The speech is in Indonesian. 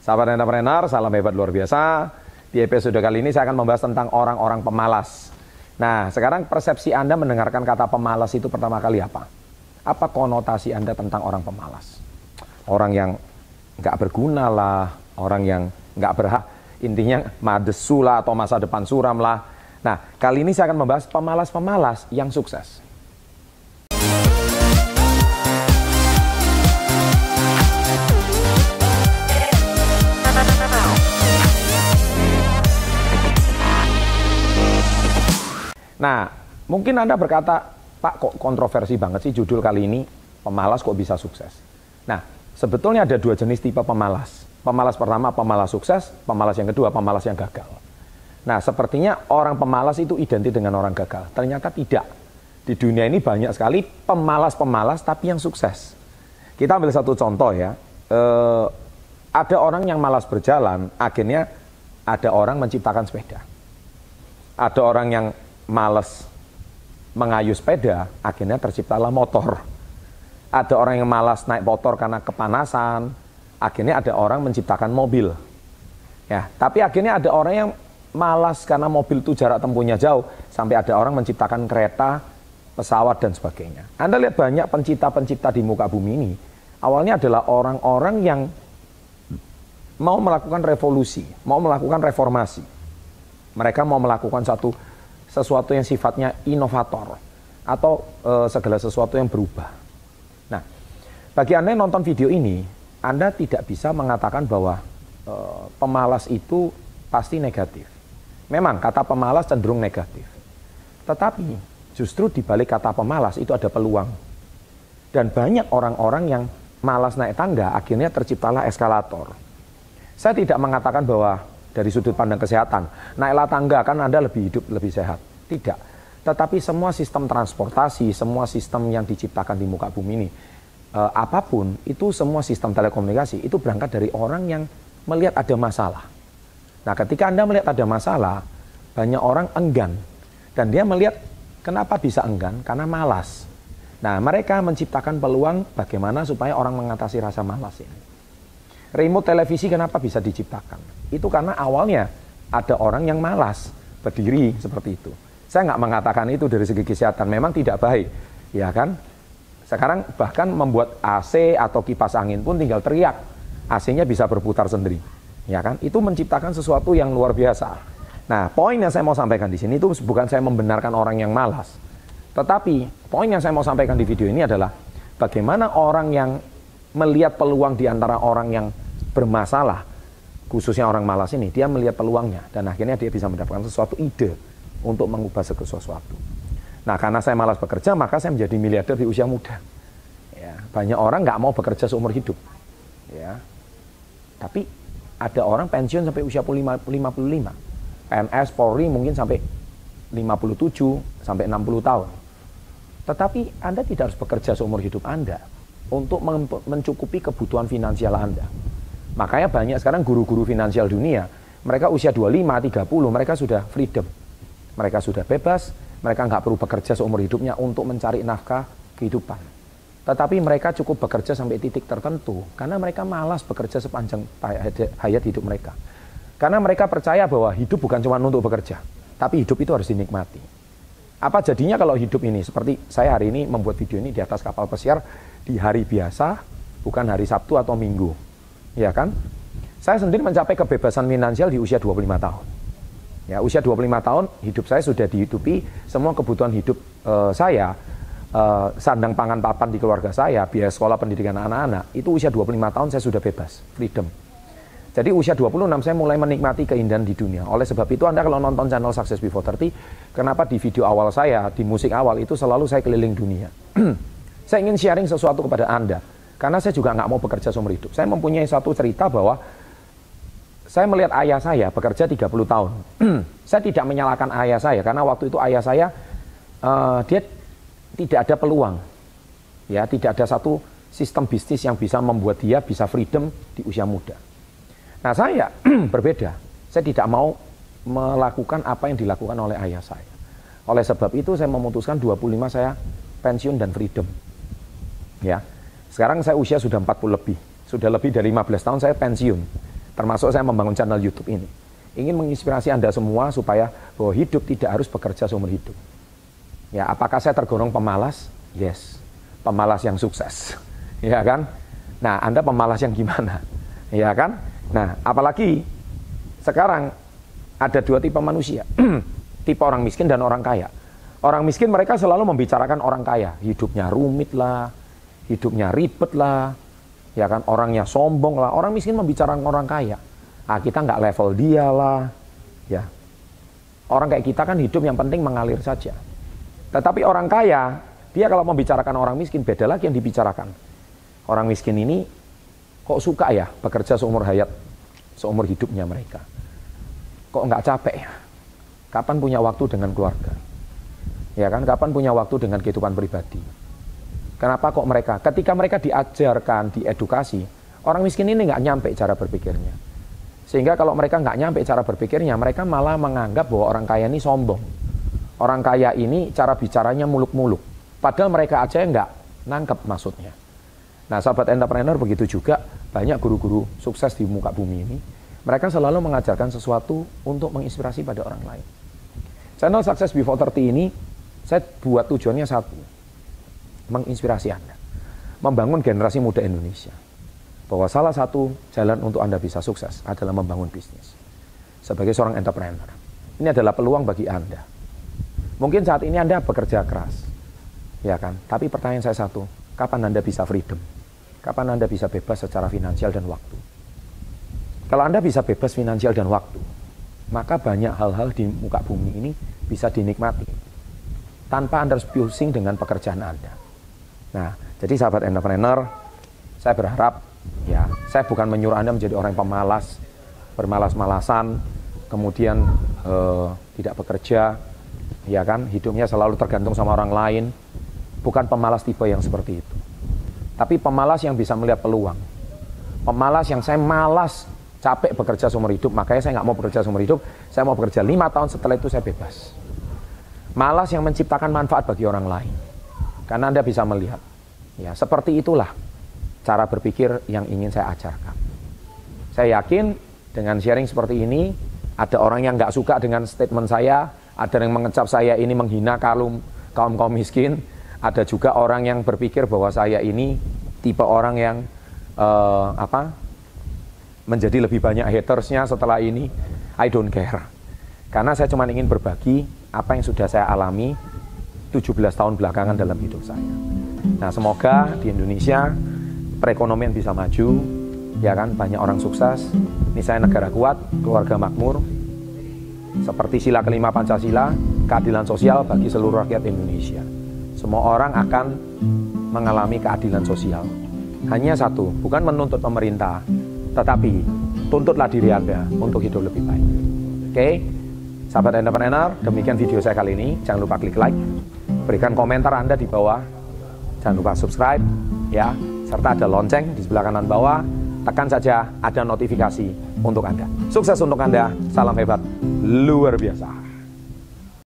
Sahabat entrepreneur, salam hebat luar biasa. Di episode kali ini saya akan membahas tentang orang-orang pemalas. Nah, sekarang persepsi Anda mendengarkan kata pemalas itu pertama kali apa? Apa konotasi Anda tentang orang pemalas? Orang yang nggak berguna lah, orang yang nggak berhak, intinya madesu lah atau masa depan suram lah. Nah, kali ini saya akan membahas pemalas-pemalas yang sukses. Nah, mungkin Anda berkata, Pak kok kontroversi banget sih judul kali ini, pemalas kok bisa sukses. Nah, sebetulnya ada dua jenis tipe pemalas. Pemalas pertama pemalas sukses, pemalas yang kedua pemalas yang gagal. Nah, sepertinya orang pemalas itu identik dengan orang gagal. Ternyata tidak. Di dunia ini banyak sekali pemalas-pemalas tapi yang sukses. Kita ambil satu contoh ya. E, ada orang yang malas berjalan, akhirnya ada orang menciptakan sepeda. Ada orang yang males mengayu sepeda, akhirnya terciptalah motor. Ada orang yang malas naik motor karena kepanasan, akhirnya ada orang menciptakan mobil. Ya, tapi akhirnya ada orang yang malas karena mobil itu jarak tempuhnya jauh, sampai ada orang menciptakan kereta, pesawat dan sebagainya. Anda lihat banyak pencipta-pencipta di muka bumi ini, awalnya adalah orang-orang yang mau melakukan revolusi, mau melakukan reformasi. Mereka mau melakukan satu sesuatu yang sifatnya inovator atau e, segala sesuatu yang berubah. Nah, bagi Anda yang nonton video ini, Anda tidak bisa mengatakan bahwa e, pemalas itu pasti negatif. Memang kata pemalas cenderung negatif. Tetapi justru di balik kata pemalas itu ada peluang. Dan banyak orang-orang yang malas naik tangga akhirnya terciptalah eskalator. Saya tidak mengatakan bahwa dari sudut pandang kesehatan. Naiklah tangga kan Anda lebih hidup, lebih sehat. Tidak. Tetapi semua sistem transportasi, semua sistem yang diciptakan di muka bumi ini, eh, apa pun, itu semua sistem telekomunikasi, itu berangkat dari orang yang melihat ada masalah. Nah ketika Anda melihat ada masalah, banyak orang enggan. Dan dia melihat kenapa bisa enggan? Karena malas. Nah mereka menciptakan peluang bagaimana supaya orang mengatasi rasa malas ini. Remote televisi kenapa bisa diciptakan? Itu karena awalnya ada orang yang malas berdiri seperti itu. Saya nggak mengatakan itu dari segi kesehatan, memang tidak baik, ya kan? Sekarang bahkan membuat AC atau kipas angin pun tinggal teriak, AC-nya bisa berputar sendiri, ya kan? Itu menciptakan sesuatu yang luar biasa. Nah, poin yang saya mau sampaikan di sini itu bukan saya membenarkan orang yang malas, tetapi poin yang saya mau sampaikan di video ini adalah bagaimana orang yang melihat peluang di antara orang yang bermasalah, khususnya orang malas ini, dia melihat peluangnya dan akhirnya dia bisa mendapatkan sesuatu ide untuk mengubah sesuatu. Nah, karena saya malas bekerja, maka saya menjadi miliarder di usia muda. Ya, banyak orang nggak mau bekerja seumur hidup. Ya. Tapi ada orang pensiun sampai usia 55. PNS, Polri mungkin sampai 57 sampai 60 tahun. Tetapi Anda tidak harus bekerja seumur hidup Anda untuk mencukupi kebutuhan finansial Anda. Makanya banyak sekarang guru-guru finansial dunia, mereka usia 25, 30, mereka sudah freedom. Mereka sudah bebas, mereka nggak perlu bekerja seumur hidupnya untuk mencari nafkah kehidupan. Tetapi mereka cukup bekerja sampai titik tertentu, karena mereka malas bekerja sepanjang hayat hidup mereka. Karena mereka percaya bahwa hidup bukan cuma untuk bekerja, tapi hidup itu harus dinikmati. Apa jadinya kalau hidup ini, seperti saya hari ini membuat video ini di atas kapal pesiar, di hari biasa, bukan hari Sabtu atau Minggu. Ya kan? Saya sendiri mencapai kebebasan finansial di usia 25 tahun. Ya, usia 25 tahun hidup saya sudah dihidupi semua kebutuhan hidup uh, saya uh, sandang pangan papan di keluarga saya, biaya sekolah pendidikan anak-anak, itu usia 25 tahun saya sudah bebas, freedom. Jadi usia 26 saya mulai menikmati keindahan di dunia. Oleh sebab itu Anda kalau nonton channel Success Before 30, kenapa di video awal saya, di musik awal itu selalu saya keliling dunia. Saya ingin sharing sesuatu kepada Anda. Karena saya juga nggak mau bekerja seumur hidup. Saya mempunyai satu cerita bahwa saya melihat ayah saya bekerja 30 tahun. saya tidak menyalahkan ayah saya karena waktu itu ayah saya uh, dia tidak ada peluang. Ya, tidak ada satu sistem bisnis yang bisa membuat dia bisa freedom di usia muda. Nah, saya berbeda. Saya tidak mau melakukan apa yang dilakukan oleh ayah saya. Oleh sebab itu saya memutuskan 25 saya pensiun dan freedom. Ya. Sekarang saya usia sudah 40 lebih. Sudah lebih dari 15 tahun saya pensiun. Termasuk saya membangun channel YouTube ini. Ingin menginspirasi Anda semua supaya bahwa hidup tidak harus bekerja seumur hidup. Ya, apakah saya tergolong pemalas? Yes. Pemalas yang sukses. Ya kan? Nah, Anda pemalas yang gimana? Ya kan? Nah, apalagi sekarang ada dua tipe manusia. tipe orang miskin dan orang kaya. Orang miskin mereka selalu membicarakan orang kaya. Hidupnya rumit lah, hidupnya ribet lah, ya kan? Orangnya sombong lah. Orang miskin membicarakan orang kaya. Ah kita nggak level dia lah ya. Orang kayak kita kan hidup yang penting mengalir saja. Tetapi orang kaya dia kalau membicarakan orang miskin beda lagi yang dibicarakan. Orang miskin ini kok suka ya bekerja seumur hayat seumur hidupnya mereka? Kok nggak capek ya? Kapan punya waktu dengan keluarga? Ya kan? Kapan punya waktu dengan kehidupan pribadi Kenapa kok mereka? Ketika mereka diajarkan, diedukasi, orang miskin ini nggak nyampe cara berpikirnya. Sehingga kalau mereka nggak nyampe cara berpikirnya, mereka malah menganggap bahwa orang kaya ini sombong. Orang kaya ini cara bicaranya muluk-muluk. Padahal mereka aja nggak nangkep maksudnya. Nah sahabat entrepreneur begitu juga banyak guru-guru sukses di muka bumi ini. Mereka selalu mengajarkan sesuatu untuk menginspirasi pada orang lain. Channel Success Before 30 ini saya buat tujuannya satu menginspirasi Anda. Membangun generasi muda Indonesia. Bahwa salah satu jalan untuk Anda bisa sukses adalah membangun bisnis. Sebagai seorang entrepreneur. Ini adalah peluang bagi Anda. Mungkin saat ini Anda bekerja keras. Ya kan? Tapi pertanyaan saya satu, kapan Anda bisa freedom? Kapan Anda bisa bebas secara finansial dan waktu? Kalau Anda bisa bebas finansial dan waktu, maka banyak hal-hal di muka bumi ini bisa dinikmati tanpa Anda harus pusing dengan pekerjaan Anda. Nah, jadi sahabat entrepreneur, saya berharap ya, saya bukan menyuruh Anda menjadi orang yang pemalas, bermalas-malasan, kemudian eh, tidak bekerja, ya kan, hidupnya selalu tergantung sama orang lain. Bukan pemalas tipe yang seperti itu. Tapi pemalas yang bisa melihat peluang. Pemalas yang saya malas capek bekerja seumur hidup, makanya saya nggak mau bekerja seumur hidup, saya mau bekerja lima tahun setelah itu saya bebas. Malas yang menciptakan manfaat bagi orang lain. Karena Anda bisa melihat. Ya, seperti itulah cara berpikir yang ingin saya ajarkan. Saya yakin dengan sharing seperti ini, ada orang yang nggak suka dengan statement saya, ada yang mengecap saya ini menghina kaum kaum kaum miskin, ada juga orang yang berpikir bahwa saya ini tipe orang yang uh, apa menjadi lebih banyak hatersnya setelah ini. I don't care. Karena saya cuma ingin berbagi apa yang sudah saya alami 17 tahun belakangan dalam hidup saya. Nah, semoga di Indonesia perekonomian bisa maju, ya kan, banyak orang sukses. Ini saya negara kuat, keluarga makmur, seperti sila kelima Pancasila, keadilan sosial bagi seluruh rakyat Indonesia. Semua orang akan mengalami keadilan sosial. Hanya satu, bukan menuntut pemerintah, tetapi tuntutlah diri Anda untuk hidup lebih baik. Oke, sahabat entrepreneur, demikian video saya kali ini. Jangan lupa klik like, berikan komentar Anda di bawah. Jangan lupa subscribe ya, serta ada lonceng di sebelah kanan bawah. Tekan saja ada notifikasi untuk Anda. Sukses untuk Anda. Salam hebat luar biasa.